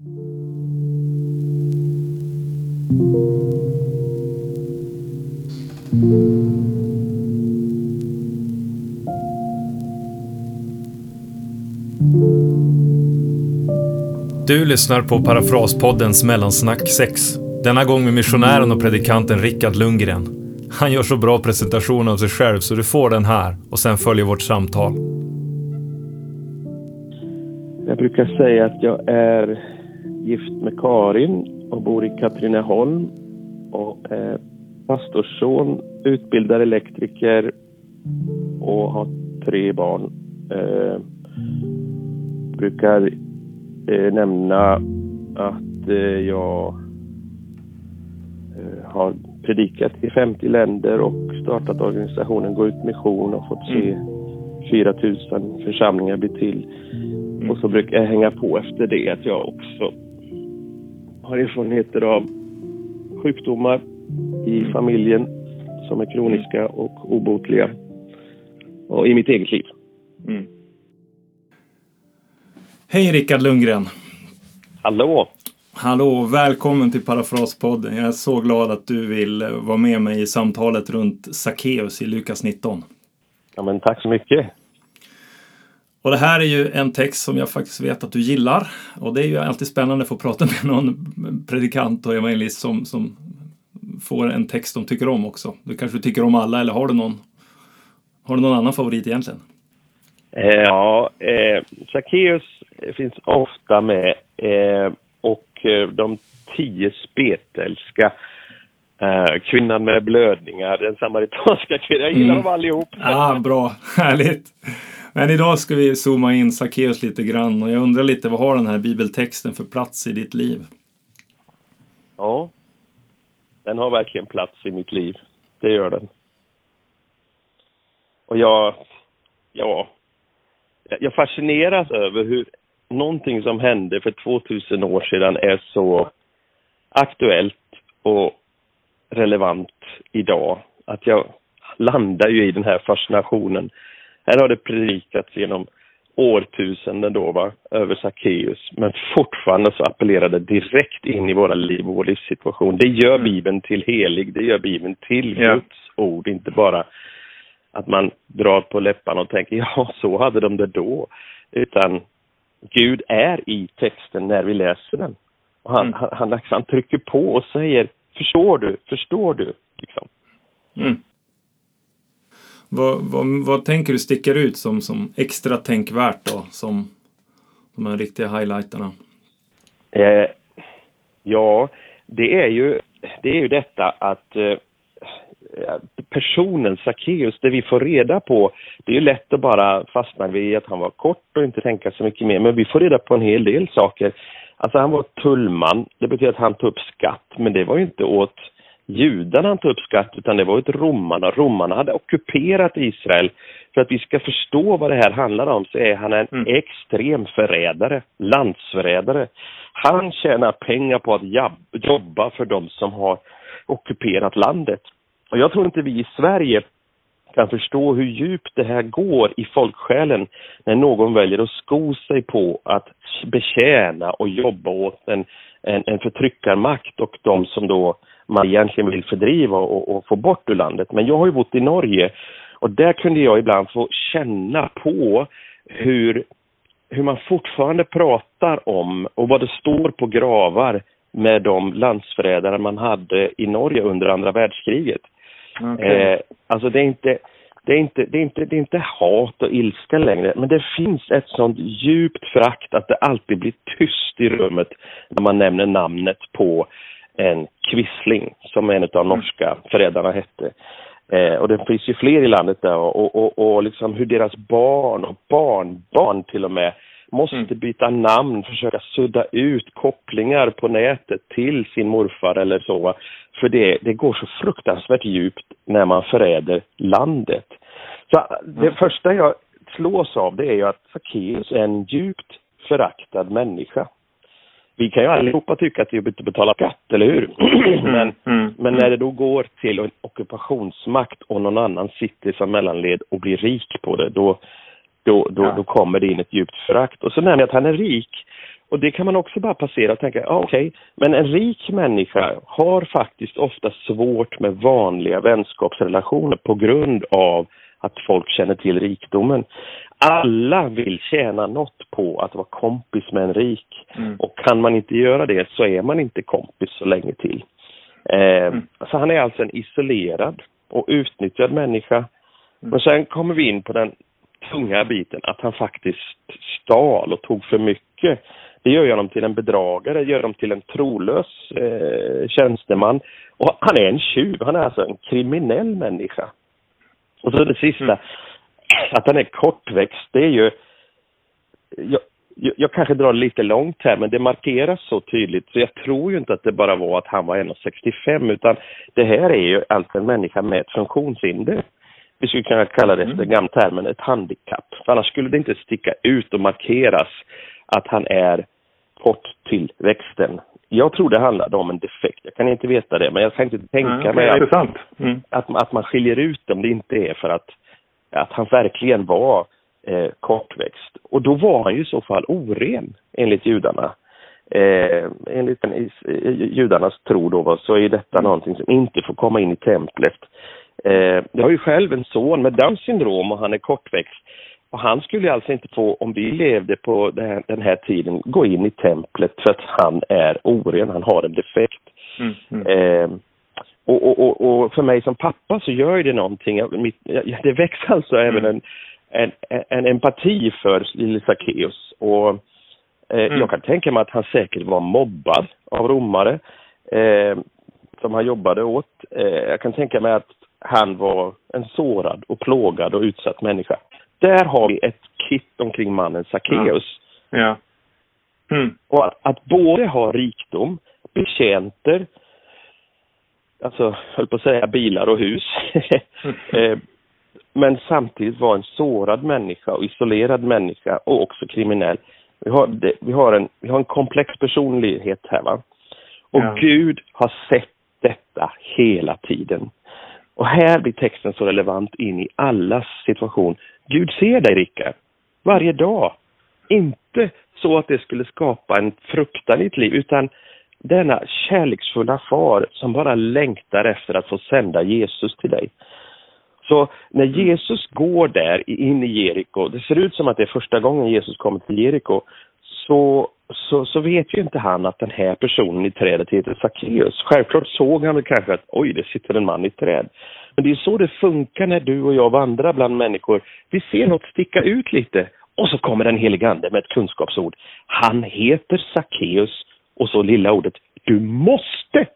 Du lyssnar på Parafraspoddens Mellansnack 6. Denna gång med missionären och predikanten Rickard Lundgren. Han gör så bra presentation av sig själv så du får den här och sen följer vårt samtal. Jag brukar säga att jag är gift med Karin och bor i Katrineholm och är pastorsson, utbildad elektriker och har tre barn. Eh, brukar eh, nämna att eh, jag eh, har predikat i 50 länder och startat organisationen Gå ut mission och fått se 4 000 församlingar bli till. Och så brukar jag hänga på efter det att jag också har erfarenheter av sjukdomar i familjen som är kroniska och obotliga. Och i mitt eget liv. Mm. Hej Rickard Lundgren! Hallå! Hallå, välkommen till Parafraspodden. Jag är så glad att du vill vara med mig i samtalet runt Sackeus i Lukas 19. Ja, men tack så mycket! Och det här är ju en text som jag faktiskt vet att du gillar. Och det är ju alltid spännande att få prata med någon predikant och evangelist som, som får en text de tycker om också. Du kanske tycker om alla eller har du någon, har du någon annan favorit egentligen? Eh, ja, eh, Sackeus finns ofta med eh, och eh, de tio spetälska eh, kvinnan med blödningar, den samaritanska kvinnan. Jag gillar mm. dem allihop. Ja, bra. Härligt. Men idag ska vi zooma in Sackeus lite grann och jag undrar lite vad har den här bibeltexten för plats i ditt liv? Ja, den har verkligen plats i mitt liv. Det gör den. Och jag, ja, jag fascineras över hur någonting som hände för 2000 år sedan är så aktuellt och relevant idag. Att jag landar ju i den här fascinationen. Här har det predikats genom årtusenden då va, över Sackeus. Men fortfarande så appellerar det direkt in i våra liv och vår livssituation. Det gör mm. Bibeln till helig, det gör Bibeln till ja. Guds ord, inte bara att man drar på läpparna och tänker ja, så hade de det då. Utan Gud är i texten när vi läser den. Och han, mm. han, han, han, trycker på och säger, förstår du, förstår du? Liksom. Mm. Vad, vad, vad, tänker du sticker ut som, som extra tänkvärt då, som de här riktiga highlighterna? Eh, ja, det är ju, det är ju detta att eh, personen Sackeus, det vi får reda på, det är ju lätt att bara fastna vid att han var kort och inte tänka så mycket mer, men vi får reda på en hel del saker. Alltså han var tullman, det betyder att han tog upp skatt, men det var ju inte åt judarna han tog upp skatt, utan det var åt romarna. Romarna hade ockuperat Israel. För att vi ska förstå vad det här handlar om så är han en mm. extrem förrädare, landsförrädare. Han tjänar pengar på att jobba för dem som har ockuperat landet. Och jag tror inte vi i Sverige kan förstå hur djupt det här går i folksjälen när någon väljer att sko sig på att betjäna och jobba åt en, en, en förtryckarmakt och de som då man egentligen vill fördriva och, och, få bort ur landet. Men jag har ju bott i Norge och där kunde jag ibland få känna på hur, hur man fortfarande pratar om och vad det står på gravar med de landsförrädare man hade i Norge under andra världskriget. Okay. Eh, alltså det är inte det är, inte, det, är inte, det är inte hat och ilska längre, men det finns ett sånt djupt frakt att det alltid blir tyst i rummet när man nämner namnet på en kvissling, som en av norska förrädarna hette. Eh, och det finns ju fler i landet där och, och, och liksom hur deras barn och barnbarn till och med måste mm. byta namn, försöka sudda ut kopplingar på nätet till sin morfar eller så. För det, det går så fruktansvärt djupt när man förräder landet. Så det mm. första jag slås av det är ju att Sackeus är en djupt föraktad människa. Vi kan ju allihopa tycka att det är jobbigt att betala skatt, eller hur? Mm. men, mm. men när det då går till en ockupationsmakt och någon annan sitter som mellanled och blir rik på det, då, då, då, ja. då kommer det in ett djupt förakt. Och så nämner jag att han är rik. Och det kan man också bara passera och tänka, ja, okej, okay, men en rik människa har faktiskt ofta svårt med vanliga vänskapsrelationer på grund av att folk känner till rikdomen. Alla vill tjäna något på att vara kompis med en rik. Mm. Och kan man inte göra det så är man inte kompis så länge till. Eh, mm. Så han är alltså en isolerad och utnyttjad människa. Mm. Men sen kommer vi in på den tunga biten att han faktiskt stal och tog för mycket. Det gör honom till en bedragare, gör honom till en trolös eh, tjänsteman. Och han är en tjuv, han är alltså en kriminell människa. Och så det sista, mm. att han är kortväxt, det är ju... Jag, jag, kanske drar lite långt här, men det markeras så tydligt. Så jag tror ju inte att det bara var att han var 1,65 utan det här är ju alltså en människa med ett funktionshinder. Vi skulle kunna kalla det, mm. den gamla termen, ett handikapp. För annars skulle det inte sticka ut och markeras att han är kort till växten. Jag tror det handlade om en defekt. Jag kan inte veta det, men jag kan inte tänka mm, mig att, mm. att, att, man skiljer ut om det inte är för att, att han verkligen var eh, kortväxt. Och då var han ju i så fall oren, enligt judarna. Eh, enligt den, judarnas tro då, så är detta någonting som inte får komma in i templet. Eh, jag har ju själv en son med Downs syndrom och han är kortväxt. Och han skulle alltså inte få, om vi levde på den här tiden, gå in i templet för att han är oren, han har en defekt. Mm, mm. Eh, och, och, och, och, för mig som pappa så gör det någonting. Mitt, det väcks alltså mm. även en, en, en empati för lille Sackeus. Och eh, mm. jag kan tänka mig att han säkert var mobbad av romare eh, som han jobbade åt. Eh, jag kan tänka mig att han var en sårad och plågad och utsatt människa. Där har vi ett kit omkring mannen Sackeus. Ja. ja. Mm. Och att, att, både ha rikdom, betjänter, alltså höll på att säga bilar och hus, eh, men samtidigt vara en sårad människa och isolerad människa och också kriminell. Vi har, det, vi har, en, vi har en komplex personlighet här va. Och ja. Gud har sett detta hela tiden. Och här blir texten så relevant in i allas situation. Gud ser dig, Rickard. Varje dag. Inte så att det skulle skapa en fruktan i ditt liv, utan denna kärleksfulla far som bara längtar efter att få sända Jesus till dig. Så när Jesus går där in i Jeriko, det ser ut som att det är första gången Jesus kommer till Jeriko, så, så, så vet ju inte han att den här personen i trädet heter Sackeus. Självklart såg han väl kanske att oj, det sitter en man i träd. Men det är så det funkar när du och jag vandrar bland människor. Vi ser något sticka ut lite och så kommer den helige ande med ett kunskapsord. Han heter Sackeus och så lilla ordet. Du måste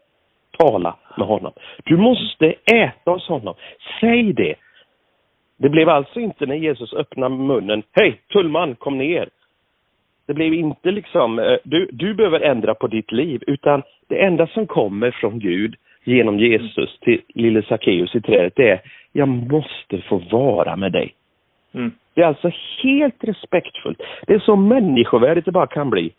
tala med honom. Du måste äta hos honom. Säg det. Det blev alltså inte när Jesus öppnade munnen, hej tullman kom ner. Det blev inte liksom, eh, du, du behöver ändra på ditt liv, utan det enda som kommer från Gud genom Jesus till lille Sackeus i trädet, det är, jag måste få vara med dig. Mm. Det är alltså helt respektfullt. Det är så människovärdigt det bara kan bli.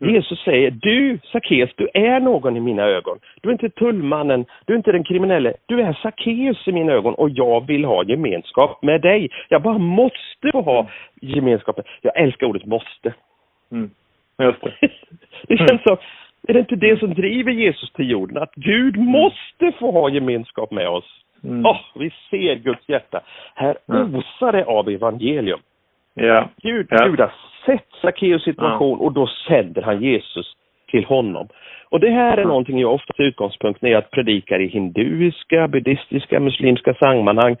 Mm. Jesus säger, du Sackeus, du är någon i mina ögon. Du är inte tullmannen, du är inte den kriminelle. Du är Sackeus i mina ögon och jag vill ha gemenskap med dig. Jag bara måste få ha gemenskap. Jag älskar ordet måste. Mm. Just det. det känns så, är det inte det som driver Jesus till jorden? Att Gud mm. måste få ha gemenskap med oss. Mm. Oh, vi ser Guds hjärta. Här osar det av evangelium. Ja. Gud, ja. Gud har sett Sackeus situation ja. och då sänder han Jesus till honom. Och det här är någonting jag ofta utgångspunkt när jag predikar i hinduiska, buddhistiska, muslimska sammanhang.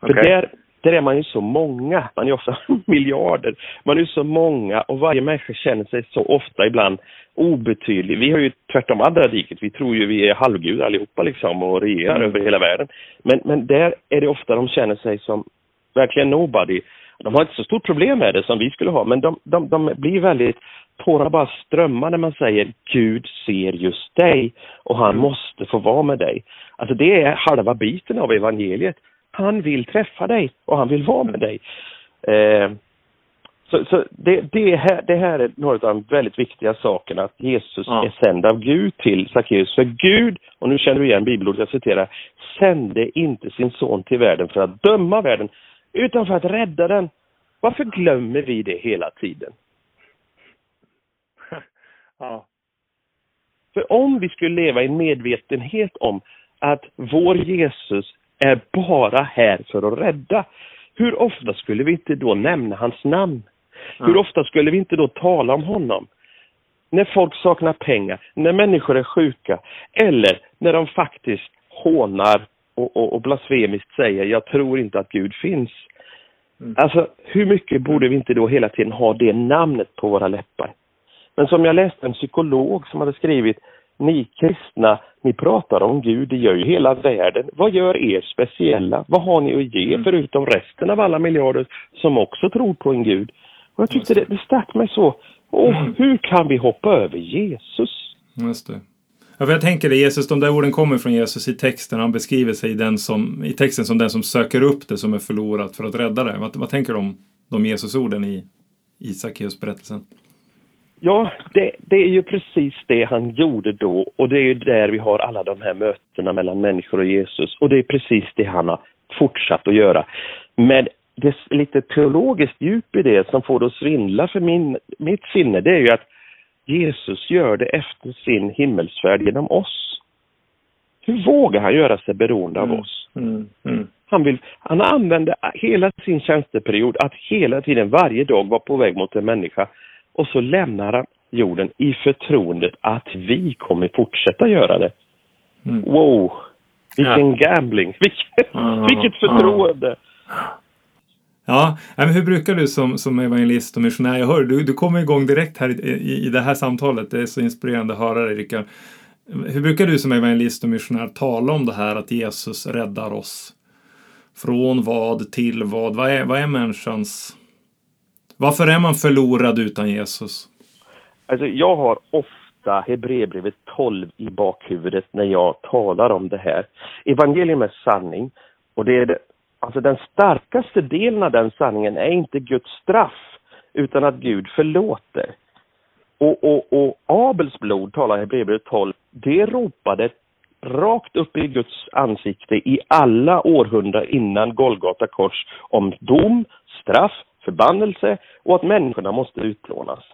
För okay. där där är man ju så många, man är ofta miljarder. Man är så många och varje människa känner sig så ofta ibland obetydlig. Vi har ju tvärtom andra diket, vi tror ju vi är halvgudar allihopa liksom och regerar mm. över hela världen. Men, men där är det ofta de känner sig som verkligen nobody. De har inte så stort problem med det som vi skulle ha, men de, de, de blir väldigt, tårarna bara strömmar när man säger Gud ser just dig och han måste få vara med dig. Alltså det är halva biten av evangeliet. Han vill träffa dig och han vill vara med dig. Eh, så, så det, det, här, det här är några av de väldigt viktiga sakerna, att Jesus ja. är sänd av Gud till Sackeus. För Gud, och nu känner du igen bibelordet, jag citerar, sände inte sin son till världen för att döma världen, utan för att rädda den. Varför glömmer vi det hela tiden? Ja. För om vi skulle leva i en medvetenhet om att vår Jesus är bara här för att rädda, hur ofta skulle vi inte då nämna hans namn? Hur ofta skulle vi inte då tala om honom? När folk saknar pengar, när människor är sjuka eller när de faktiskt hånar och, och, och blasfemiskt säger jag tror inte att Gud finns. Mm. Alltså hur mycket borde vi inte då hela tiden ha det namnet på våra läppar? Men som jag läste en psykolog som hade skrivit ni kristna, ni pratar om Gud, det gör ju hela världen. Vad gör er speciella? Vad har ni att ge mm. förutom resten av alla miljarder som också tror på en Gud? Och jag tyckte det, det stack mig så. Åh, mm. hur kan vi hoppa över Jesus? Just det. Ja, för jag tänker det, Jesus, de där orden kommer från Jesus i texten. Han beskriver sig den som, i texten som den som söker upp det som är förlorat för att rädda det. Vad, vad tänker du om de Jesusorden i, i berättelsen? Ja, det, det, är ju precis det han gjorde då och det är ju där vi har alla de här mötena mellan människor och Jesus och det är precis det han har fortsatt att göra. Med det lite teologiskt djup i det som får det att svindla för min, mitt sinne, det är ju att Jesus gör det efter sin himmelsfärd genom oss. Hur vågar han göra sig beroende av mm. oss? Mm. Mm. Han, vill, han använde hela sin tjänsteperiod att hela tiden, varje dag, vara på väg mot en människa och så lämnar han jorden i förtroendet att vi kommer fortsätta göra det. Mm. Wow! Vilken ja. gambling! Vilket, mm. vilket förtroende! Ja, men hur brukar du som, som evangelist och missionär, jag hör du, du kommer igång direkt här i, i, i det här samtalet, det är så inspirerande att höra dig Rickard. Hur brukar du som evangelist och missionär tala om det här att Jesus räddar oss? Från vad till vad? Vad är, vad är människans varför är man förlorad utan Jesus? Alltså, jag har ofta Hebreerbrevet 12 i bakhuvudet när jag talar om det här. Evangelium är sanning och det är det, alltså den starkaste delen av den sanningen är inte Guds straff utan att Gud förlåter. Och, och, och Abels blod, talar Hebreerbrevet 12, det ropade rakt upp i Guds ansikte i alla århundraden innan Golgata kors om dom, straff, förbannelse och att människorna måste utplånas.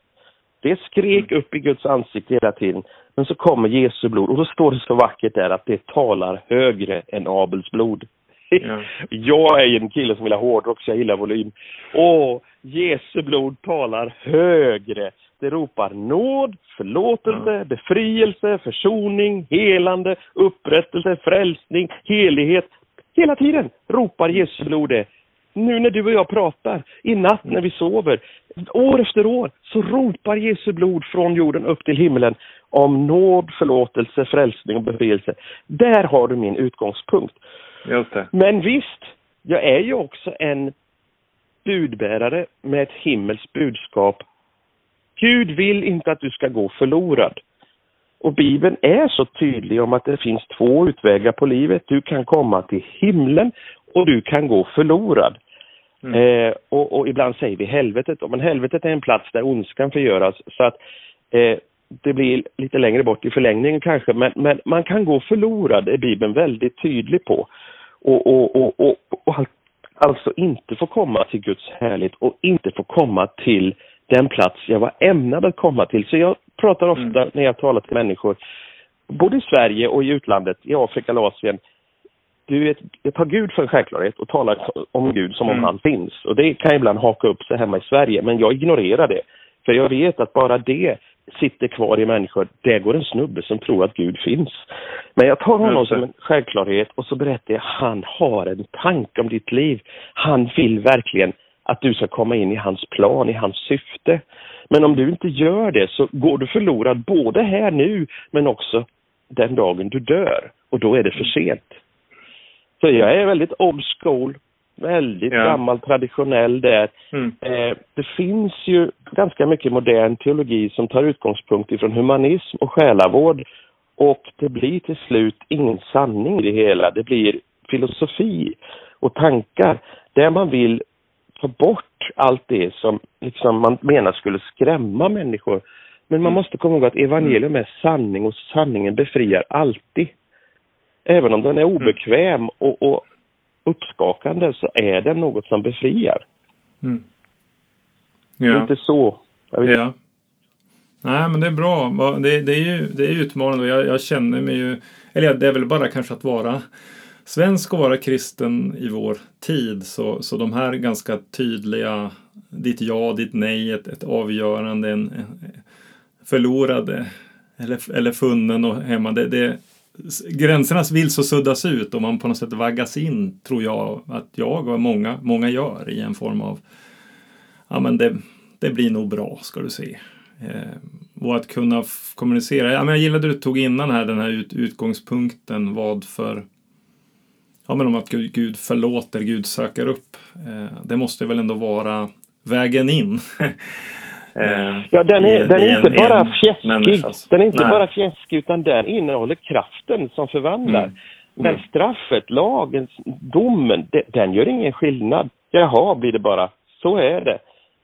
Det skrek upp i Guds ansikte hela tiden. Men så kommer Jesu blod och då står det så vackert där att det talar högre än Abels blod. Ja. Jag är en kille som vill ha hårdrock så jag gillar volym. Åh, Jesu blod talar högre. Det ropar nåd, förlåtelse, ja. befrielse, försoning, helande, upprättelse, frälsning, helighet. Hela tiden ropar Jesu blod det nu när du och jag pratar, i natt när vi sover, år efter år, så ropar Jesu blod från jorden upp till himlen om nåd, förlåtelse, frälsning och befrielse. Där har du min utgångspunkt. Just det. Men visst, jag är ju också en budbärare med ett himmelskt budskap. Gud vill inte att du ska gå förlorad. Och Bibeln är så tydlig om att det finns två utvägar på livet. Du kan komma till himlen och du kan gå förlorad. Mm. Eh, och, och, ibland säger vi helvetet, men helvetet är en plats där ondskan förgöras. Så att eh, det blir lite längre bort i förlängningen kanske, men, men man kan gå förlorad, är Bibeln väldigt tydlig på. Och, och, och, och, alltså inte få komma till Guds härlighet och inte få komma till den plats jag var ämnad att komma till. Så jag pratar ofta mm. när jag talar till människor, både i Sverige och i utlandet, i Afrika och Asien, du vet, jag tar Gud för en självklarhet och talar om Gud som om mm. han finns. Och det kan ibland haka upp sig hemma i Sverige, men jag ignorerar det. För jag vet att bara det sitter kvar i människor. Det går en snubbe som tror att Gud finns. Men jag tar honom som en självklarhet och så berättar jag, han har en tanke om ditt liv. Han vill verkligen att du ska komma in i hans plan, i hans syfte. Men om du inte gör det så går du förlorad både här nu men också den dagen du dör. Och då är det för sent. Så jag är väldigt old school, väldigt ja. gammal traditionell där. Mm. Eh, det finns ju ganska mycket modern teologi som tar utgångspunkt ifrån humanism och själavård och det blir till slut ingen sanning i det hela. Det blir filosofi och tankar där man vill ta bort allt det som liksom man menar skulle skrämma människor. Men man mm. måste komma ihåg att evangelium är sanning och sanningen befriar alltid. Även om den är mm. obekväm och, och uppskakande så är den något som befriar. Mm. Ja. Inte så. Ja. Nej, men det är bra. Det, det är ju det är utmanande. Jag, jag känner mig ju... Eller det är väl bara kanske att vara svensk och vara kristen i vår tid. Så, så de här ganska tydliga, ditt ja, ditt nej, ett, ett avgörande, en, en förlorad eller, eller funnen och hemma. Det, det, gränserna vill så suddas ut och man på något sätt vaggas in, tror jag, att jag och många, många gör i en form av ja men det, det blir nog bra ska du se. Eh, och att kunna kommunicera. Ja, men jag gillade det du tog innan här, den här ut, utgångspunkten. Vad för... Ja, men om att Gud, Gud förlåter, Gud söker upp. Eh, det måste väl ändå vara vägen in. eh, ja, den är, den är inte en, bara fjäskig. Den är inte Nej. bara fjäskig, utan den innehåller kraften som förvandlar. Mm. Men straffet, lagen, domen, den gör ingen skillnad. Jaha, blir det bara. Så är det.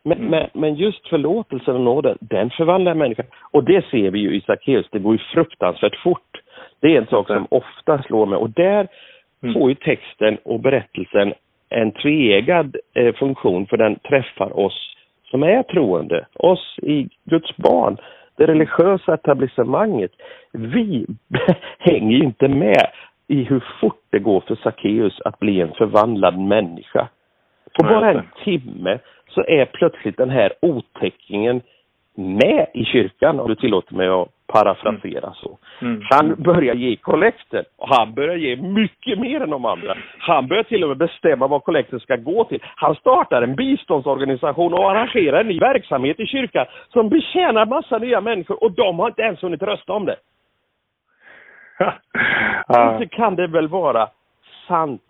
Men, mm. men, men, just förlåtelsen och nåden, den förvandlar människan. Och det ser vi ju i Sackeus, det går ju fruktansvärt fort. Det är en sak som ofta slår mig. Och där mm. får ju texten och berättelsen en tveeggad eh, funktion, för den träffar oss som är troende, oss i Guds barn, det religiösa etablissemanget. Vi hänger inte med i hur fort det går för Sackeus att bli en förvandlad människa. På bara en timme så är plötsligt den här otäckingen med i kyrkan, om du tillåter mig att parafrasera mm. så. Mm. Han börjar ge kollekten och han börjar ge mycket mer än de andra. Han börjar till och med bestämma vad kollekten ska gå till. Han startar en biståndsorganisation och arrangerar en ny verksamhet i kyrkan som betjänar massa nya människor och de har inte ens hunnit rösta om det. Inte kan det väl vara sant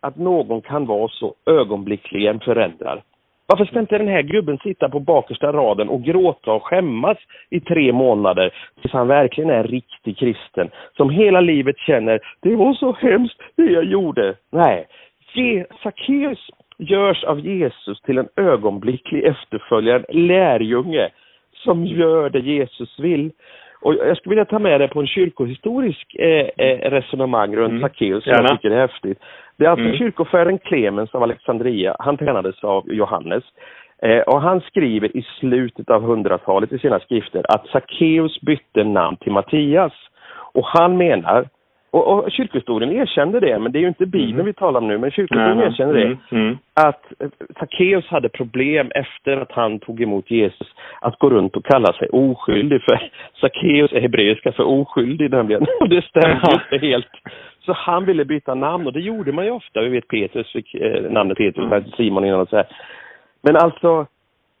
att någon kan vara så ögonblickligen förändrad varför ska inte den här gubben sitta på bakersta raden och gråta och skämmas i tre månader tills han verkligen är en riktig kristen som hela livet känner det var så hemskt det jag gjorde. Nej, Sackeus görs av Jesus till en ögonblicklig efterföljare, en lärjunge som gör det Jesus vill. Och jag skulle vilja ta med det på en kyrkohistorisk eh, eh resonemang runt mm. Sackeus som jag tycker är häftigt. Det är alltså mm. kyrkofären Clemens av Alexandria. Han tränades av Johannes. Eh, och han skriver i slutet av hundratalet i sina skrifter att Sackeus bytte namn till Mattias. Och han menar och, och kyrkohistorien erkände det, men det är ju inte Bibeln mm. vi talar om nu, men kyrkohistorien mm. erkände det. Mm. Att Sackeus hade problem efter att han tog emot Jesus att gå runt och kalla sig oskyldig, för Sackeus är hebreiska för oskyldig nämligen. Och det stämmer inte helt. Så han ville byta namn och det gjorde man ju ofta. Vi vet Petrus fick eh, namnet Petrus, mm. Simon innan och så här. Men alltså,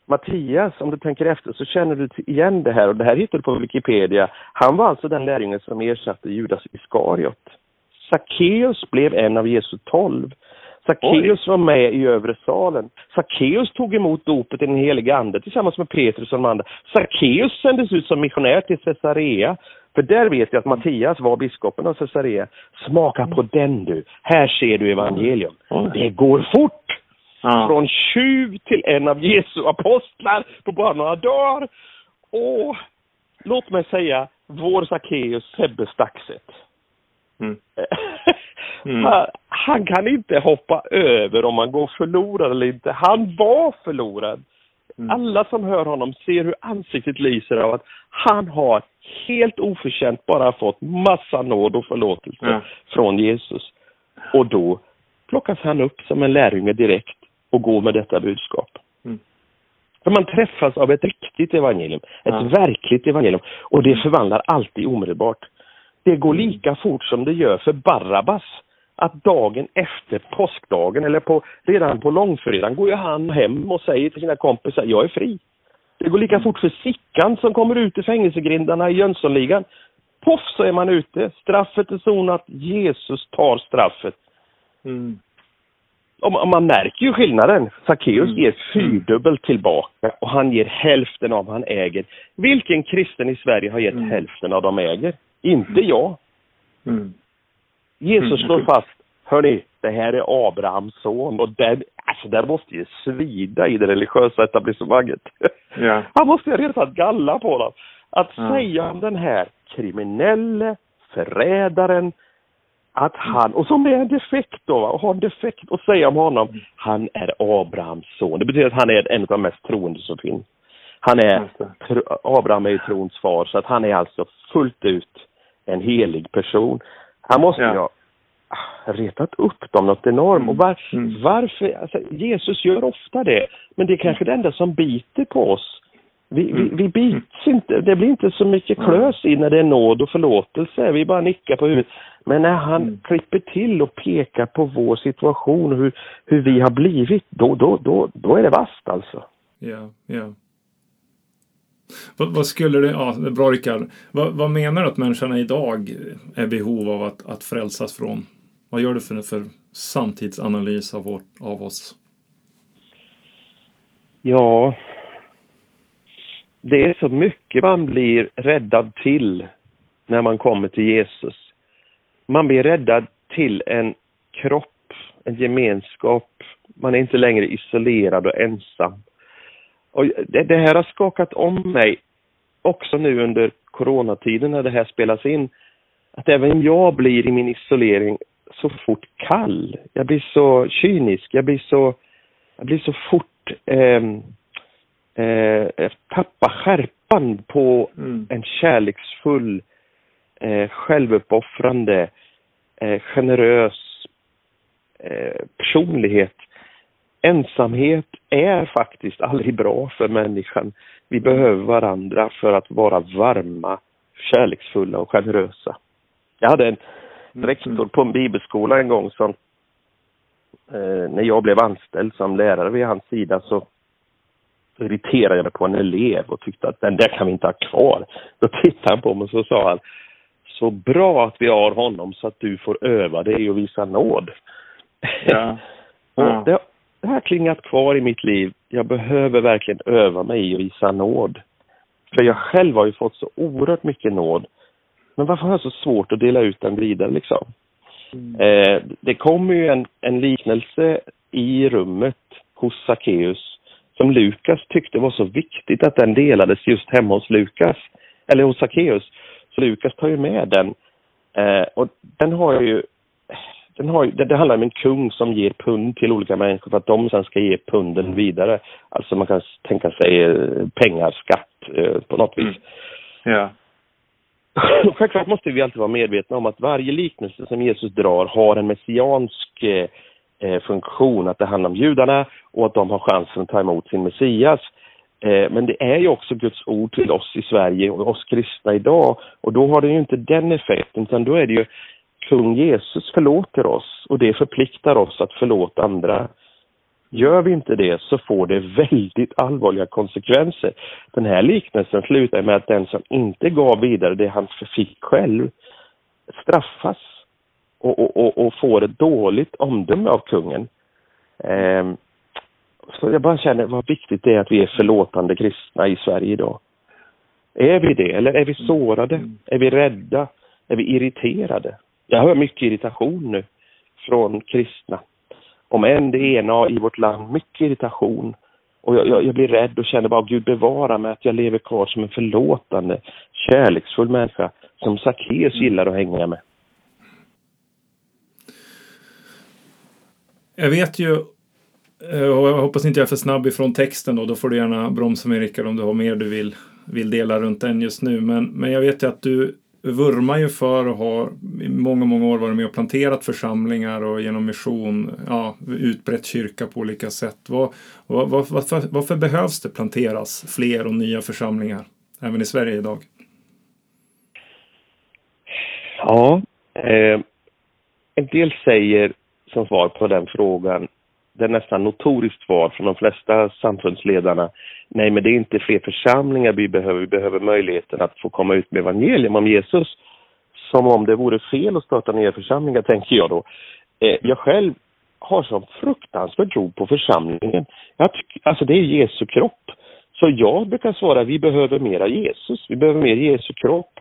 Mattias, om du tänker efter så känner du igen det här och det här hittar du på Wikipedia. Han var alltså den lärjungen som ersatte Judas Iskariot. Sackeus blev en av Jesu tolv. Sackeus var med i övre salen. Sackeus tog emot dopet i den helige ande tillsammans med Petrus och de andra. Sackeus sändes ut som missionär till Caesarea. För där vet jag att Mattias var biskopen av Caesarea. Smaka på den du. Här ser du evangelium. Det går fort. Ja. Från tjuv till en av Jesu apostlar på bara några dagar. Och låt mig säga, vår Sackeus Sebbe Staxet. Mm. Mm. Han, han, kan inte hoppa över om han går förlorad eller inte. Han var förlorad. Mm. Alla som hör honom ser hur ansiktet lyser av att han har helt oförtjänt bara fått massa nåd och förlåtelse ja. från Jesus. Och då plockas han upp som en lärjunge direkt och gå med detta budskap. Mm. För man träffas av ett riktigt evangelium, ett ja. verkligt evangelium. Och det förvandlar alltid omedelbart. Det går mm. lika fort som det gör för Barabbas. Att dagen efter påskdagen eller på, redan på långfredagen går ju han hem och säger till sina kompisar, jag är fri. Det går lika mm. fort för Sickan som kommer ut i fängelsegrindarna i Jönssonligan. Poff så är man ute. Straffet är sonat. Jesus tar straffet. Mm om, man märker ju skillnaden. Sackeus mm. ger fyrdubbelt tillbaka och han ger hälften av vad han äger. Vilken kristen i Sverige har gett mm. hälften av de äger? Inte mm. jag. Mm. Jesus mm. slår fast, hörni, det här är Abrahams son och den, alltså den måste ju svida i det religiösa etablissemanget. Ja. Han måste ju redan galla på dem. Att säga om den här kriminelle, förrädaren, att han, och som är en defekt då, och har en defekt och säga om honom, han är Abrahams son. Det betyder att han är en av de mest troende som finns. Han är, Abraham är ju trons far, så att han är alltså fullt ut en helig person. Han måste ja. ju ha retat upp dem något enormt. Och var, mm. varför, alltså, Jesus gör ofta det, men det är kanske det enda som biter på oss. Vi, mm. vi, vi bits inte, det blir inte så mycket klös i när det är nåd och förlåtelse. Vi bara nickar på huvudet. Men när han mm. klipper till och pekar på vår situation och hur, hur vi har blivit, då, då, då, då är det vast alltså. Ja, ja. Vad, vad, skulle det, ja, bra Rickard. Vad, vad, menar du att människorna idag är behov av att, att frälsas från? Vad gör du för, för samtidsanalys av, vår, av oss? Ja, det är så mycket man blir räddad till när man kommer till Jesus. Man blir räddad till en kropp, en gemenskap. Man är inte längre isolerad och ensam. Och det, det här har skakat om mig också nu under coronatiden när det här spelas in. Att även jag blir i min isolering så fort kall. Jag blir så kynisk, jag blir så, jag blir så fort eh, eh, tappa skärpan på mm. en kärleksfull, eh, självuppoffrande, eh, generös eh, personlighet. Ensamhet är faktiskt aldrig bra för människan. Vi behöver varandra för att vara varma, kärleksfulla och generösa. Jag hade en mm. rektor på en bibelskola en gång som eh, när jag blev anställd som lärare vid hans sida så irriterade jag mig på en elev och tyckte att den där kan vi inte ha kvar. Då tittade han på mig och så sa han så bra att vi har honom så att du får öva dig och visa nåd. Ja. ja. det, det har klingat kvar i mitt liv. Jag behöver verkligen öva mig i att visa nåd. För jag själv har ju fått så oerhört mycket nåd. Men varför har jag så svårt att dela ut den vidare liksom? Mm. Eh, det kommer ju en, en liknelse i rummet hos Sackeus som Lukas tyckte var så viktigt att den delades just hemma hos Lukas, eller hos Sackeus. Så Lukas tar ju med den. Eh, och den har ju, den har, det, det handlar om en kung som ger pund till olika människor för att de sen ska ge punden vidare. Alltså man kan tänka sig eh, pengar, skatt eh, på något vis. Mm. Ja. Självklart måste vi alltid vara medvetna om att varje liknelse som Jesus drar har en messiansk eh, funktion, att det handlar om judarna och att de har chansen att ta emot sin Messias. Eh, men det är ju också Guds ord till oss i Sverige och oss kristna idag och då har det ju inte den effekten utan då är det ju kung Jesus förlåter oss och det förpliktar oss att förlåta andra. Gör vi inte det så får det väldigt allvarliga konsekvenser. Den här liknelsen slutar med att den som inte gav vidare det han fick själv straffas och, och, och, och får ett dåligt omdöme av kungen. Eh, så jag bara känner vad viktigt det är att vi är förlåtande kristna i Sverige idag. Är vi det? Eller är vi sårade? Mm. Är vi rädda? Är vi irriterade? Jag hör mycket irritation nu från kristna. Om än det ena i vårt land, mycket irritation. Och jag, jag, jag, blir rädd och känner bara, Gud bevara mig att jag lever kvar som en förlåtande, kärleksfull människa som Sackeus mm. gillar att hänga med. Jag vet ju, eh, och jag hoppas inte jag är för snabb ifrån texten då, då får du gärna bromsa mig Rickard om du har mer du vill, vill dela runt den just nu. Men, men jag vet ju att du vurmar ju för och har i många, många år varit med och planterat församlingar och genom mission ja, utbrett kyrka på olika sätt. Var, var, var, varför, varför behövs det planteras fler och nya församlingar även i Sverige idag? Ja, eh, en del säger som svar på den frågan, det är nästan notoriskt svar från de flesta samfundsledarna. Nej, men det är inte fler församlingar vi behöver. Vi behöver möjligheten att få komma ut med evangelium om Jesus. Som om det vore fel att starta nya församlingar, tänker jag då. Eh, jag själv har sån fruktansvärd tro på församlingen. Jag alltså det är Jesu kropp. Så jag brukar svara, vi behöver mera Jesus. Vi behöver mer Jesu kropp.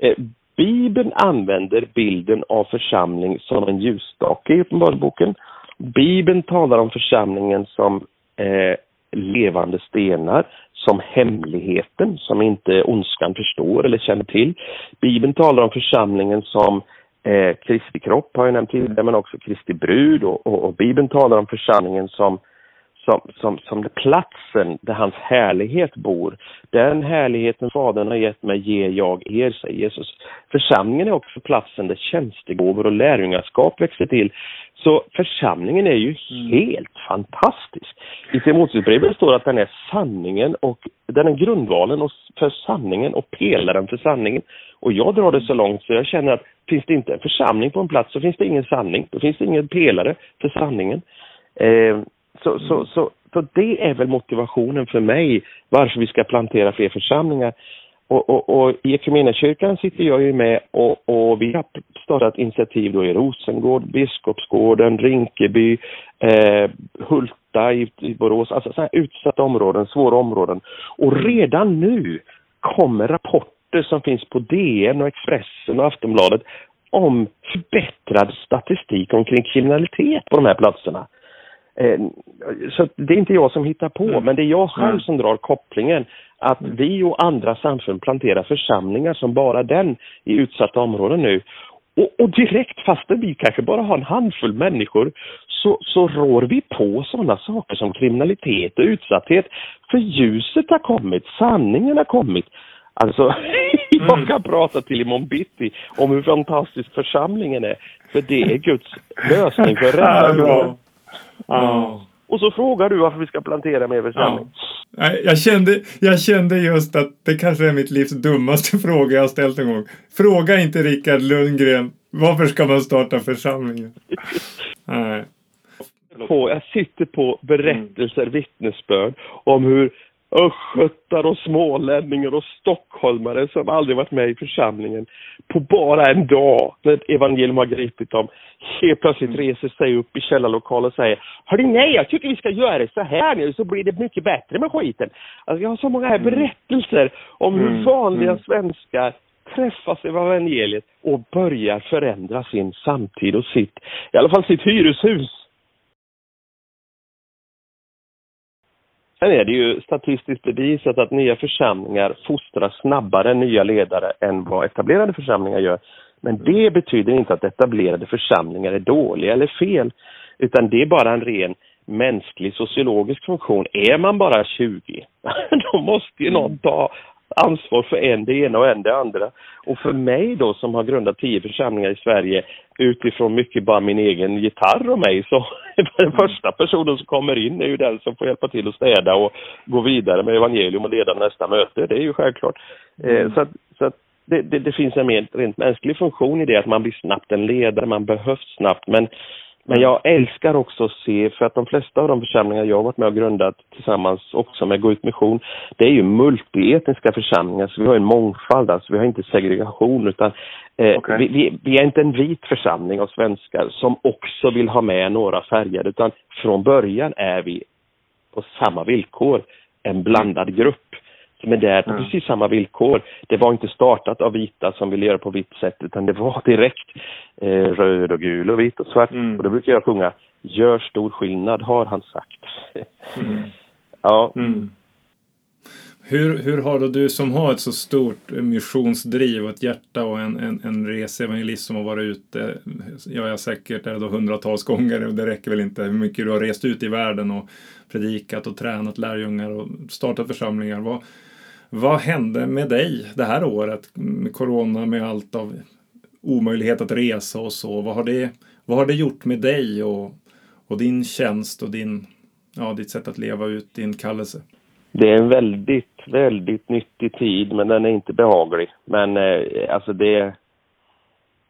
Eh, Bibeln använder bilden av församling som en ljusstake i Uppenbarelseboken. Bibeln talar om församlingen som eh, levande stenar, som hemligheten som inte ondskan förstår eller känner till. Bibeln talar om församlingen som eh, Kristi kropp har jag nämnt tidigare, men också Kristi brud och, och, och Bibeln talar om församlingen som, som, som, som platsen där hans härlighet bor. Den härligheten Fadern har gett mig ger jag er, säger Jesus. Församlingen är också platsen där tjänstegåvor och lärjungaskap växer till. Så församlingen är ju mm. helt fantastisk. I Timoteusbrevet står att den är sanningen och den är grundvalen för sanningen och pelaren för sanningen. Och jag drar det så långt så jag känner att finns det inte en församling på en plats så finns det ingen sanning. Då finns det ingen pelare för sanningen. Eh, så, så, mm. så, så det är väl motivationen för mig varför vi ska plantera fler församlingar. Och, och, och i Equmeniakyrkan sitter jag ju med och, och, vi har startat initiativ då i Rosengård, Biskopsgården, Rinkeby, eh, Hulta i, i Borås, alltså så utsatta områden, svåra områden. Och redan nu kommer rapporter som finns på DN och Expressen och Aftonbladet om förbättrad statistik omkring kriminalitet på de här platserna. Eh, så det är inte jag som hittar på, mm. men det är jag själv mm. som drar kopplingen att mm. vi och andra samfund planterar församlingar som bara den i utsatta områden nu. Och, och direkt, fastän vi kanske bara har en handfull människor, så, så rår vi på sådana saker som kriminalitet och utsatthet. För ljuset har kommit, sanningen har kommit. Alltså, jag kan prata till imorgon bitti om hur fantastisk församlingen är. För det är Guds lösning för rädda Ja. Och så frågar du varför vi ska plantera mer församling. Ja. Jag, kände, jag kände just att det kanske är mitt livs dummaste fråga jag ställt en gång. Fråga inte Rickard Lundgren varför ska man starta församlingen? Nej. jag sitter på berättelser, vittnesbörd om hur östgötar och smålänningar och stockholmare som aldrig varit med i församlingen på bara en dag när evangelium har gripit dem helt plötsligt mm. reser sig upp i källarlokalen och säger Hörru nej, jag tycker vi ska göra så här nu så blir det mycket bättre med skiten. Alltså jag har så många här mm. berättelser om hur mm. vanliga svenskar träffas i evangeliet och börjar förändra sin samtid och sitt, i alla fall sitt hyreshus Sen är det ju statistiskt bevisat att nya församlingar fostrar snabbare nya ledare än vad etablerade församlingar gör. Men det betyder inte att etablerade församlingar är dåliga eller fel, utan det är bara en ren mänsklig sociologisk funktion. Är man bara 20, då måste ju någon ta ansvar för en det ena och en det andra. Och för mig då som har grundat tio församlingar i Sverige utifrån mycket bara min egen gitarr och mig så den första personen som kommer in är ju den som får hjälpa till att städa och gå vidare med evangelium och leda nästa möte. Det är ju självklart. Eh, mm. så att, så att det, det, det, finns en rent mänsklig funktion i det att man blir snabbt en ledare, man behövs snabbt men men jag älskar också att se, för att de flesta av de församlingar jag har varit med och grundat tillsammans också med Gå ut mission, det är ju multietniska församlingar, så vi har en mångfald, alltså vi har inte segregation utan eh, okay. vi, vi, vi, är inte en vit församling av svenskar som också vill ha med några färger, utan från början är vi på samma villkor en blandad grupp som är där på mm. precis samma villkor. Det var inte startat av vita som ville göra på vitt sätt utan det var direkt eh, röd och gul och vit och svart. Mm. Och då brukar jag sjunga Gör stor skillnad har han sagt. Mm. ja. Mm. Hur, hur har då du som har ett så stort missionsdriv och ett hjärta och en, en, en reseevangelist som har varit ute, jag är säkert är då hundratals gånger och det räcker väl inte hur mycket du har rest ut i världen och predikat och tränat lärjungar och startat församlingar. Vad, vad hände med dig det här året med corona med allt av omöjlighet att resa och så? Vad har det, vad har det gjort med dig och, och din tjänst och din, ja, ditt sätt att leva ut din kallelse? Det är en väldigt, väldigt nyttig tid, men den är inte behaglig. Men eh, alltså det...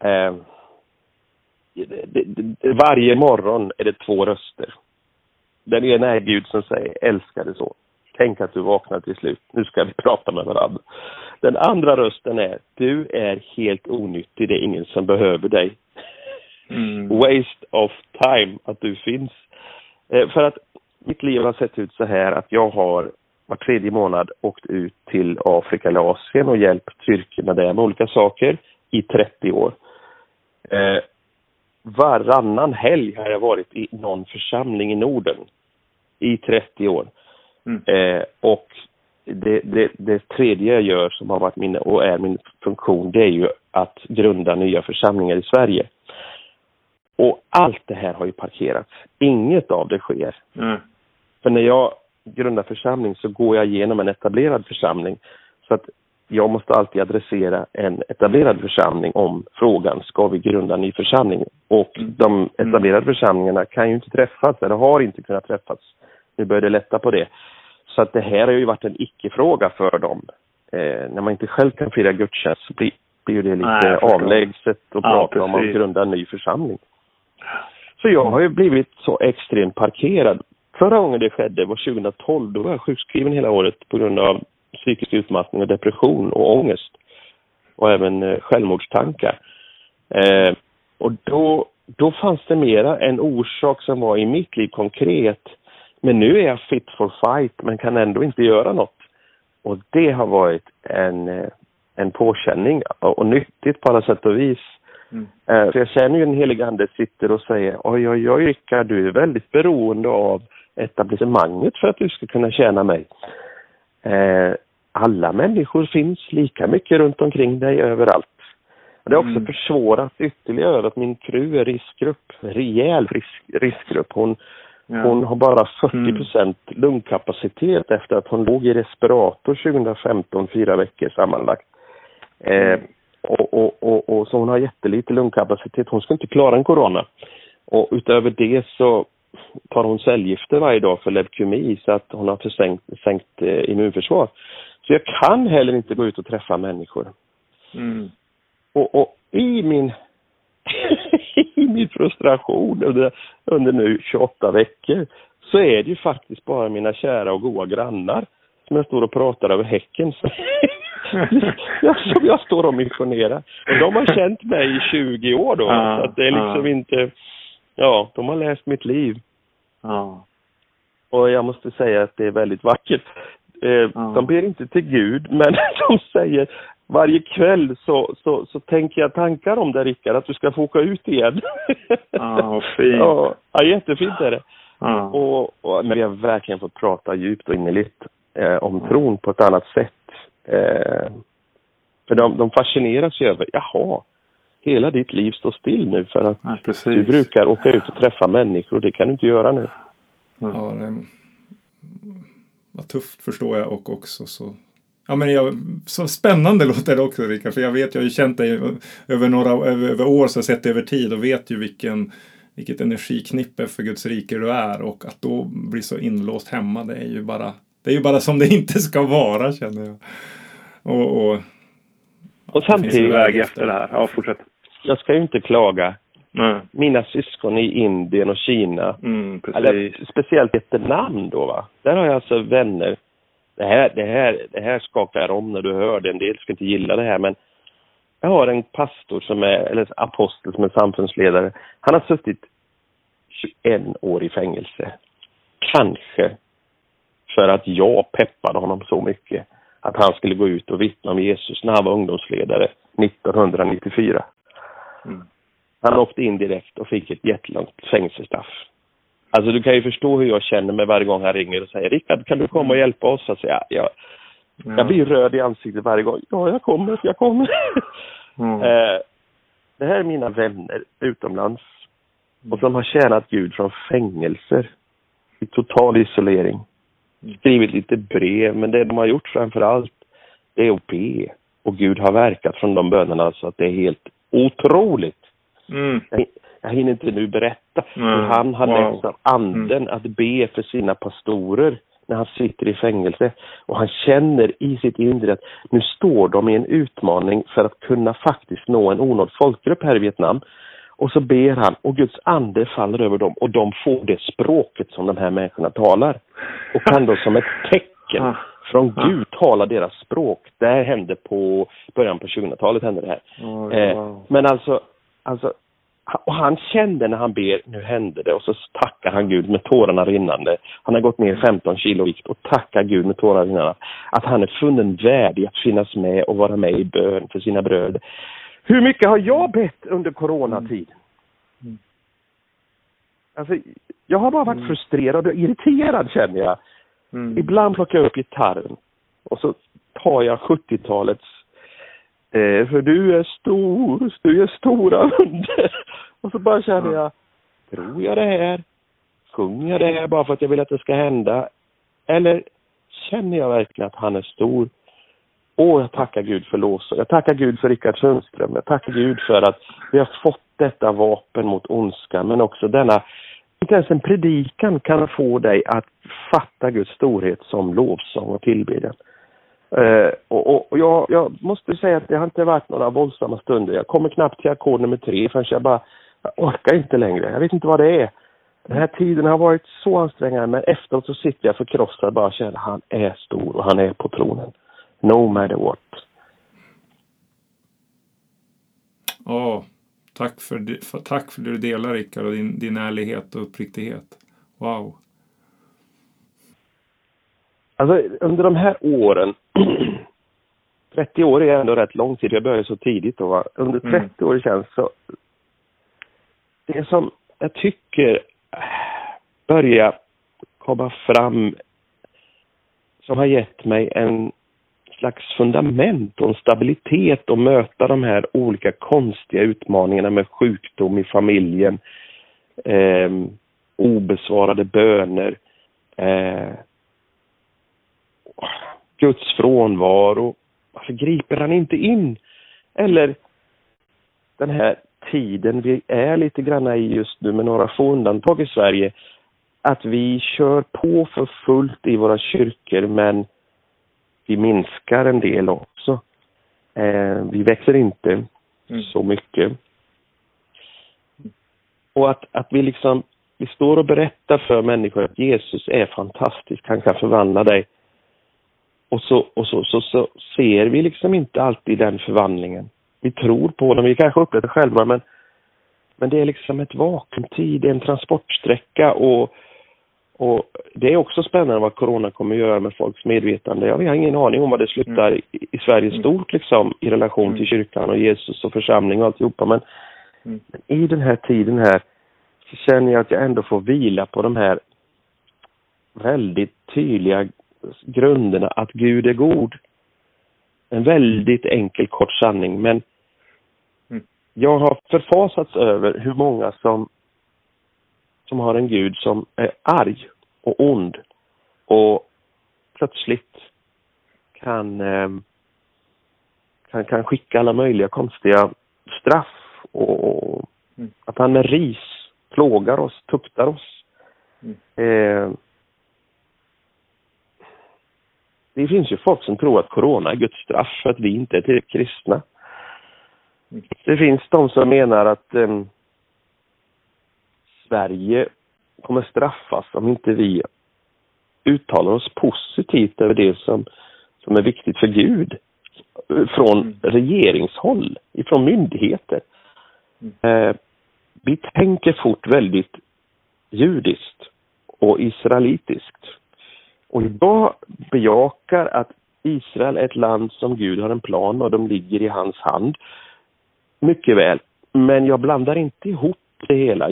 Eh, det, det, varje morgon är det två röster. Den ena är Gud som säger älskade son. Tänk att du vaknar till slut. Nu ska vi prata med varandra. Den andra rösten är, du är helt onyttig. Det är ingen som behöver dig. Mm. Waste of time att du finns. Eh, för att mitt liv har sett ut så här att jag har var tredje månad åkt ut till Afrika eller Asien och hjälpt kyrkorna där med olika saker i 30 år. Eh, varannan helg har jag varit i någon församling i Norden i 30 år. Mm. Eh, och det, det, det, tredje jag gör som har varit min och är min funktion det är ju att grunda nya församlingar i Sverige. Och allt det här har ju parkerats. Inget av det sker. Mm. För när jag grundar församling så går jag igenom en etablerad församling. Så att jag måste alltid adressera en etablerad församling om frågan, ska vi grunda en ny församling? Och Mm. de etablerade församlingarna kan ju inte träffas, eller har inte kunnat träffas. Nu börjar det lätta på det. Så att det här har ju varit en icke-fråga för dem. Eh, när man inte själv kan fira gudstjänst så blir, blir det lite Nej, avlägset att Ja, prata om att grunda en ny församling. Så jag har ju blivit så extremt parkerad. Förra gången det skedde var 2012. Då var jag sjukskriven hela året på grund av psykisk utmattning och depression och ångest. Och även eh, självmordstankar. Eh, och då, då fanns det mera en orsak som var i mitt liv konkret. Men nu är jag fit for fight men kan ändå inte göra något. Och det har varit en, eh, en påkänning och, och nyttigt på alla sätt och vis. Mm. Eh, För jag känner ju den heliga ande sitter och säger oj, oj, oj, Rickard, du är väldigt beroende av etablissemanget för att du ska kunna tjäna mig. Eh, alla människor finns lika mycket runt omkring dig överallt. Och det har också Mm. försvårat ytterligare att min fru är riskgrupp, rejäl risk, riskgrupp. Hon. Hon har bara 40 procent lungkapacitet efter att hon låg i respirator 2015, fyra veckor sammanlagt. Eh, och, och, och, och, så hon har jättelite lungkapacitet. Hon ska inte klara en corona. Och utöver det så tar hon cellgifter varje dag för leukemi så att hon har för sänkt, sänkt eh, immunförsvar. Så jag kan heller inte gå ut och träffa människor. Mm. Och, och i min i min frustration under, under nu 28 veckor så är det ju faktiskt bara mina kära och goda grannar som jag står och pratar över häcken. Jag, som jag står och missionerar. Och de har känt mig i 20 år då. Ja, så att det är liksom ja. inte... Ja, de har läst mitt liv. Ja. Och jag måste säga att det är väldigt vackert. Eh, De ber inte till Gud, men de säger varje kväll så, så, så tänker jag tankar om det Rickard, att du ska få åka ut igen. Ja, vad fint. ja, ja, jättefint är det. Ja. Och, och, men vi har verkligen fått prata djupt och innerligt eh, om tron på ett annat sätt. Eh, för de, de fascineras ju över, jaha, hela ditt liv står still nu för att Ja, du brukar åka ut och träffa människor, det kan du inte göra nu. Ja, det var tufft förstår jag och också så Ja, men jag, så spännande låter det också Rickard, för jag vet, jag har ju känt dig över några över, över år, så jag har sett det över tid och vet ju vilken, vilket energiknippe för Guds rike du är och att då bli så inlåst hemma, det är ju bara, det är ju bara som det inte ska vara känner jag. Och, och, Och samtidigt, Väg efter det här. Ja, fortsätt. jag ska ju inte klaga. Nej. Mina syskon i Indien och Kina, Mm, eller speciellt Vietnam då va. Där har jag alltså vänner. Det här, det här, det här skakar om när du hör det. En del ska inte gilla det här men jag har en pastor som är, eller apostel som är samfundsledare. Han har suttit 21 år i fängelse. Kanske för att jag peppade honom så mycket att han skulle gå ut och vittna om Jesus när han var ungdomsledare 1994. Mm. Han åkte in direkt och fick ett jättelångt fängelsestraff. Alltså du kan ju förstå hur jag känner mig varje gång han ringer och säger Rickard kan du komma och hjälpa oss? Alltså, jag, jag, Ja. jag blir röd i ansiktet varje gång. Ja, jag kommer, jag kommer. Mm. Eh, det här är mina vänner utomlands och som har tjänat Gud från fängelser i total isolering. Skrivit lite brev, men det de har gjort framför allt det är att be. Och Gud har verkat från de bönerna så att det är helt otroligt. Mm. Jag, hinner inte nu berätta Mm. han har Wow. Mm. av anden att be för sina pastorer när han sitter i fängelse. Och han känner i sitt inre att nu står de i en utmaning för att kunna faktiskt nå en onådd folkgrupp här i Vietnam. Och så ber han och Guds ande faller över dem och de får det språket som de här människorna talar. Och kan då som ett tecken Ah. från Ah. Gud tala deras språk. Det här hände på början på 2000-talet hände det här. Oj, Eh, wow. men alltså, alltså, och han kände när han ber, nu hände det, och så tackar han Gud med tårarna rinnande. Han har gått ner 15 kilo vikt och tackar Gud med tårarna rinnande. Att han är funnen värdig att finnas med och vara med i bön för sina bröder. Hur mycket har jag bett under coronatid? Mm. Alltså, jag har bara varit frustrerad och irriterad känner jag. Mm. Ibland plockar jag upp gitarren och så tar jag 70-talets eh, För du är stor, du är stora under. Och så bara känner jag, tror jag det här? Sjunger jag det här bara för att jag vill att det ska hända? Eller känner jag verkligen att han är stor? Åh, jag tackar Gud för Låsa. Jag tackar Gud för Rickard Sundström. Jag tackar Gud för att vi har fått detta vapen mot ondska, men också denna inte ens en predikan kan få dig att fatta Guds storhet som lovsång och tillbedjan. Uh, och, och, och jag, jag, måste säga att det har inte varit några våldsamma stunder. Jag kommer knappt till ackord nummer tre förrän jag bara jag orkar inte längre. Jag vet inte vad det är. Den här tiden har varit så ansträngande men efteråt så sitter jag förkrossad och bara känner han är stor och han är på tronen. No matter what. Ja, tack för, för, tack för det du delar Rickard och din, din ärlighet och uppriktighet. Wow. Alltså under de här åren 30 år är ändå rätt lång tid. Jag började så tidigt då. Va? Under 30 mm. år känns så... Det som jag tycker börjar komma fram som har gett mig en slags fundament och en stabilitet att möta de här olika konstiga utmaningarna med sjukdom i familjen, eh, obesvarade böner, eh, Guds frånvaro. Varför griper han inte in? Eller den här tiden vi är lite grann i just nu med några få undantag i Sverige. Att vi kör på för fullt i våra kyrkor men vi minskar en del också. Eh, vi växer inte mm. så mycket. Och att, att vi liksom, vi står och berättar för människor att Jesus är fantastisk, han kan förvandla dig. Och så, och så, så, så ser vi liksom inte alltid den förvandlingen. Vi tror på den, vi kanske upplever det själva men, men det är liksom ett vakuumtid, en transportsträcka och och det är också spännande vad corona kommer att göra med folks medvetande. Jag har ingen aning om vad det slutar mm. i, i Sverige mm. stort liksom i relation mm. till kyrkan och Jesus och församling och alltihopa. Men, mm. men i den här tiden här så känner jag att jag ändå får vila på de här väldigt tydliga grunderna att Gud är god. En väldigt enkel kort sanning men mm. jag har förfasats över hur många som som har en gud som är arg och ond och plötsligt kan, eh, kan, kan skicka alla möjliga konstiga straff och mm. att han med ris plågar oss, tuktar oss. Mm. Eh, det finns ju folk som tror att corona är Guds straff för att vi inte är tillräckligt kristna. Det finns de som menar att eh, Sverige kommer straffas om inte vi uttalar oss positivt över det som, som är viktigt för Gud från mm. regeringshåll, ifrån myndigheter. Mm. Eh, vi tänker fort väldigt judiskt och israelitiskt. Och jag bejakar att Israel är ett land som Gud har en plan och de ligger i hans hand. Mycket väl. Men jag blandar inte ihop det hela.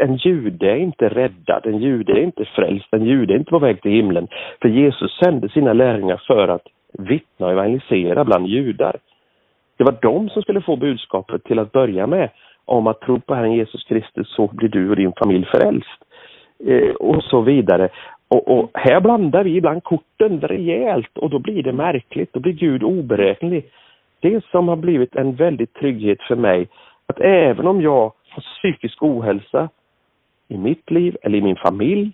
En jude är inte räddad, en jude är inte frälst, en jude är inte på väg till himlen. För Jesus sände sina lärjungar för att vittna och evangelisera bland judar. Det var de som skulle få budskapet till att börja med om att tro på Herren Jesus Kristus så blir du och din familj frälst. Eh, och så vidare. Och, och, här blandar vi ibland korten rejält och då blir det märkligt, då blir Gud oberäknelig. Det som har blivit en väldigt trygghet för mig, att även om jag har psykisk ohälsa i mitt liv eller i min familj.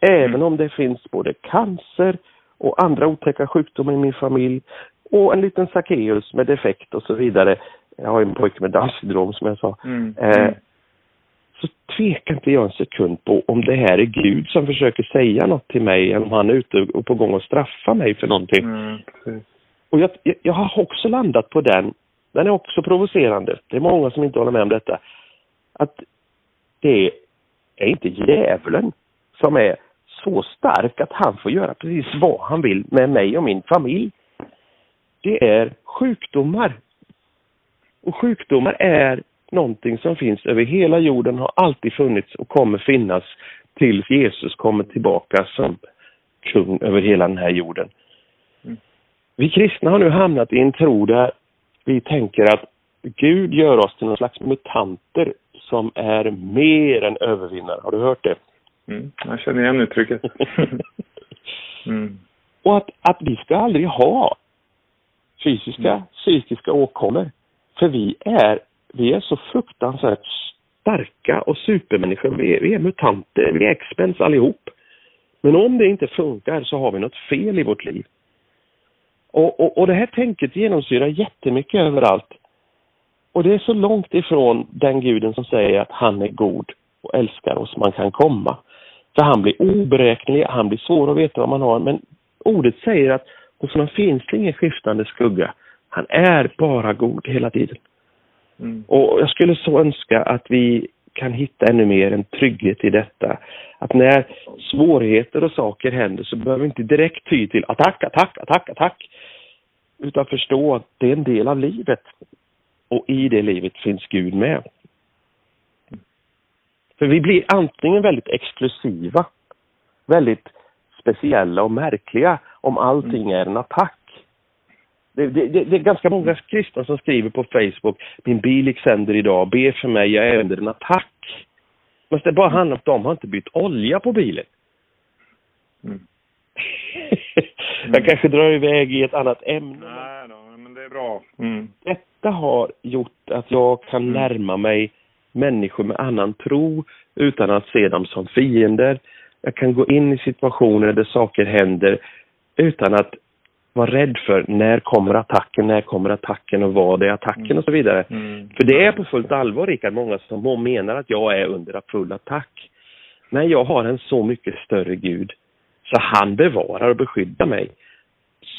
Även om det finns både cancer och andra otäcka sjukdomar i min familj och en liten Sackeus med defekt och så vidare. Jag har en pojke med Downs syndrom som jag sa. Mm. Eh, mm. Så tvekar inte jag en sekund på om det här är Gud som försöker säga något till mig eller om han är ute och på gång att straffa mig för någonting. Mm. Och jag, jag, jag har också landat på den. Den är också provocerande. Det är många som inte håller med om detta att det är inte djävulen som är så stark att han får göra precis vad han vill med mig och min familj. Det är sjukdomar. Och sjukdomar är någonting som finns över hela jorden, har alltid funnits och kommer finnas tills Jesus kommer tillbaka som kung över hela den här jorden. Mm. Vi kristna har nu hamnat i en tro där vi tänker att Gud gör oss till någon slags mutanter som är mer än övervinnare. Har du hört det? Mm. Jag känner igen uttrycket. mm. Och att, att vi ska aldrig ha fysiska, mm. psykiska åkommor. För vi är, vi är så fruktansvärt starka och supermänniskor. Vi är, vi är mutanter, vi är expens allihop. Men om det inte funkar så har vi något fel i vårt liv. Och, och, och det här tänket genomsyrar jättemycket överallt. Och det är så långt ifrån den guden som säger att han är god och älskar oss man kan komma. För han blir oberäknelig, han blir svår att veta vad man har. Men ordet säger att hos honom finns det ingen skiftande skugga. Han är bara god hela tiden. Mm. Och jag skulle så önska att vi kan hitta ännu mer en trygghet i detta. Att när svårigheter och saker händer så behöver vi inte direkt ty till attack, attack, attack, attack. Utan förstå att det är en del av livet. Och i det livet finns Gud med. För vi blir antingen väldigt exklusiva, väldigt speciella och märkliga om allting är en attack. Det, det, det, det, är ganska många kristna som skriver på Facebook, min bil gick sönder idag, be för mig, jag är under en attack. Men det bara handlar om att de har inte bytt olja på bilen. Mm. jag kanske drar iväg i ett annat ämne. Nej då, men det är bra. Mm. Detta har gjort att jag kan mm. närma mig människor med annan tro utan att se dem som fiender. Jag kan gå in i situationer där saker händer utan att vara rädd för när kommer attacken, när kommer attacken och vad är attacken mm. och så vidare. Mm. För det är på fullt allvar, Rickard, många som menar att jag är under full attack. Men jag har en så mycket större Gud så han bevarar och beskyddar mig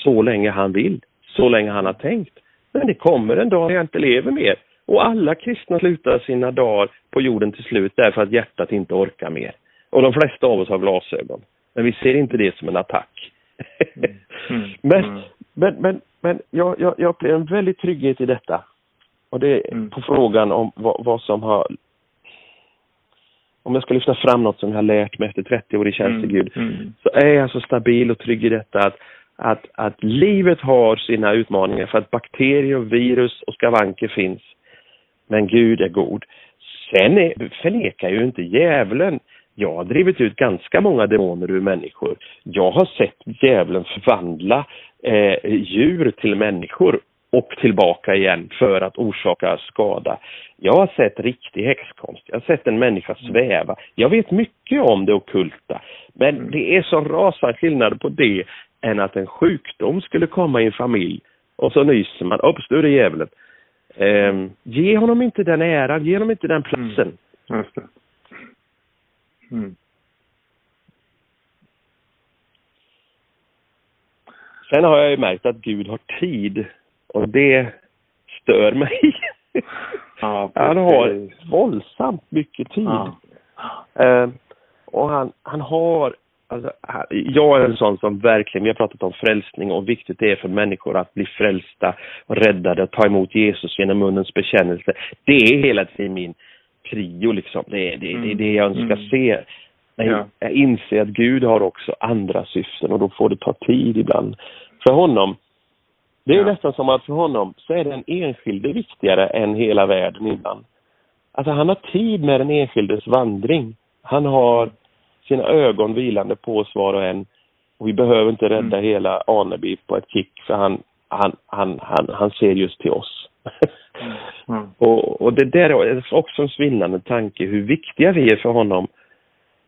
så länge han vill, så länge han har tänkt. Men det kommer en dag jag inte lever mer. Och alla kristna slutar sina dagar på jorden till slut därför att hjärtat inte orkar mer. Och de flesta av oss har glasögon. Men vi ser inte det som en attack. Mm. Men, mm. men, men, men jag, jag, jag upplever en väldig trygghet i detta. Och det är mm. på frågan om vad, vad, som har... Om jag ska lyfta fram något som jag har lärt mig efter 30 år i tjänst till Gud, mm. så är jag så stabil och trygg i detta att, att, att livet har sina utmaningar för att bakterier, virus och skavanker finns. Men Gud är god. Sen är, förnekar ju inte djävulen jag har drivit ut ganska många demoner ur människor. Jag har sett djävulen förvandla eh, djur till människor och tillbaka igen för att orsaka skada. Jag har sett riktig häxkonst. Jag har sett en människa mm. sväva. Jag vet mycket om det okulta. Men mm. det är så rasande skillnad på det än att en sjukdom skulle komma i en familj och så nyser man. Upp, är det djävulen. Eh, ge honom inte den äran, ge honom inte den platsen. Mm. Mm. Sen har jag ju märkt att Gud har tid och det stör mig. Ja, han har våldsamt mycket tid. Ja. Uh, och han, han har, alltså, jag är en sån som verkligen, vi har pratat om frälsning och viktigt det är för människor att bli frälsta och räddade och ta emot Jesus genom munnens bekännelse. Det är hela tiden min prio liksom. Det är det, mm. det, är det jag önskar mm. se. Men ja. jag inser att Gud har också andra syften och då får det ta tid ibland. För honom, det är ja. nästan som att för honom så är den enskilde viktigare än hela världen ibland. Alltså han har tid med den enskildes vandring. Han har sina ögon vilande på oss var och en. Och vi behöver inte rädda mm. hela Aneby på ett kick för han, han, han, han, han ser just till oss. Mm. och, och det där är också en svindlande tanke hur viktiga vi är för honom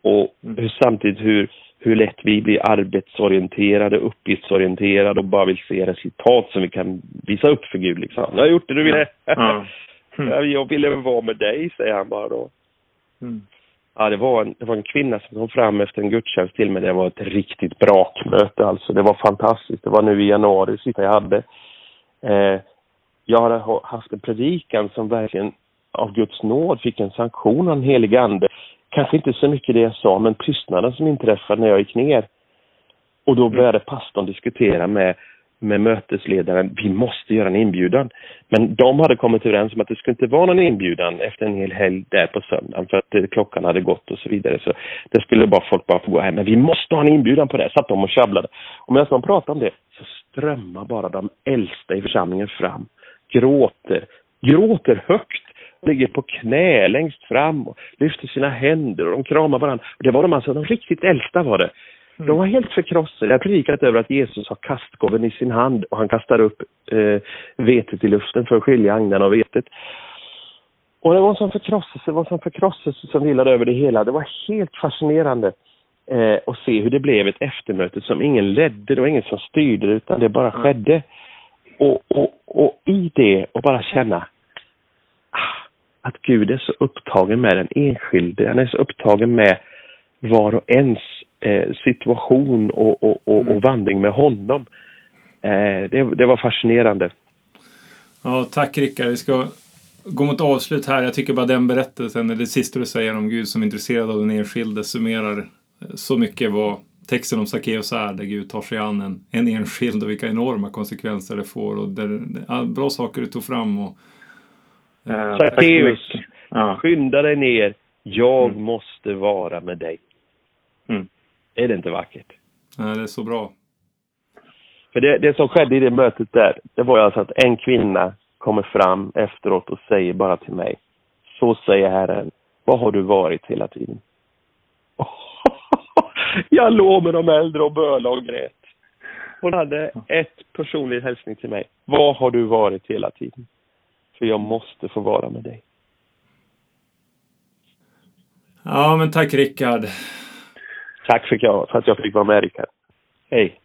och mm. hur, samtidigt hur, hur lätt vi blir arbetsorienterade, uppgiftsorienterade och bara vill se resultat som vi kan visa upp för Gud. Liksom. Jag har gjort det du ville. Mm. Mm. jag ville vara med dig, säger han bara då. Mm. Ja, det var, en, det var en kvinna som kom fram efter en gudstjänst till mig. Det var ett riktigt brakmöte alltså. Det var fantastiskt. Det var nu i januari, sista jag hade. Eh, jag hade haft en predikan som verkligen av Guds nåd fick en sanktion av den helige Ande. Kanske inte så mycket det jag sa, men tystnaden som inträffade när jag gick ner. Och då började pastorn diskutera med, med mötesledaren, vi måste göra en inbjudan. Men de hade kommit överens om att det skulle inte vara någon inbjudan efter en hel helg där på söndagen för att eh, klockan hade gått och så vidare. Så det skulle bara folk bara få gå hem. Men vi måste ha en inbjudan på det. Satt de och tjabblade. Och medan de pratade om det så strömmar bara de äldsta i församlingen fram gråter, gråter högt ligger på knä längst fram och lyfter sina händer och de kramar varandra. Det var de alltså, de riktigt äldsta var det. De var helt förkrossade. Jag har predikat över att Jesus har kastgåven i sin hand och han kastar upp eh, vetet i luften för att skilja agnarna och vetet. Och det var en sån förkrosselse, det var en sån förkrosselse som vilade över det hela. Det var helt fascinerande eh, att se hur det blev ett eftermöte som ingen ledde, det var ingen som styrde utan det bara skedde. Och, och, och i det, och bara känna ah, att Gud är så upptagen med den enskilde, han är så upptagen med var och ens eh, situation och, och, och, och, vandring med honom. Eh, det, det var fascinerande. Ja, tack Rickard. Vi ska gå mot avslut här. Jag tycker bara den berättelsen, det sista du säger om Gud som är intresserad av den enskilde, summerar så mycket vad texten om Sackeus är, där Gud tar sig an en, en enskild och vilka enorma konsekvenser det får. Och där, ja, bra saker du tog fram. Och, eh, Sackeus, ja. skynda dig ner. Jag mm. måste vara med dig. Mm. Är det inte vackert? Ja, det är så bra. För det, det som skedde i det mötet där, det var alltså att en kvinna kommer fram efteråt och säger bara till mig. Så säger Herren, vad har du varit hela tiden? Jag låg med de äldre och bölade och grät. Hon hade ett personlig hälsning till mig. Vad har du varit hela tiden? För jag måste få vara med dig. Ja, men tack Rickard. Tack för, för att jag fick vara med Rickard. Hej.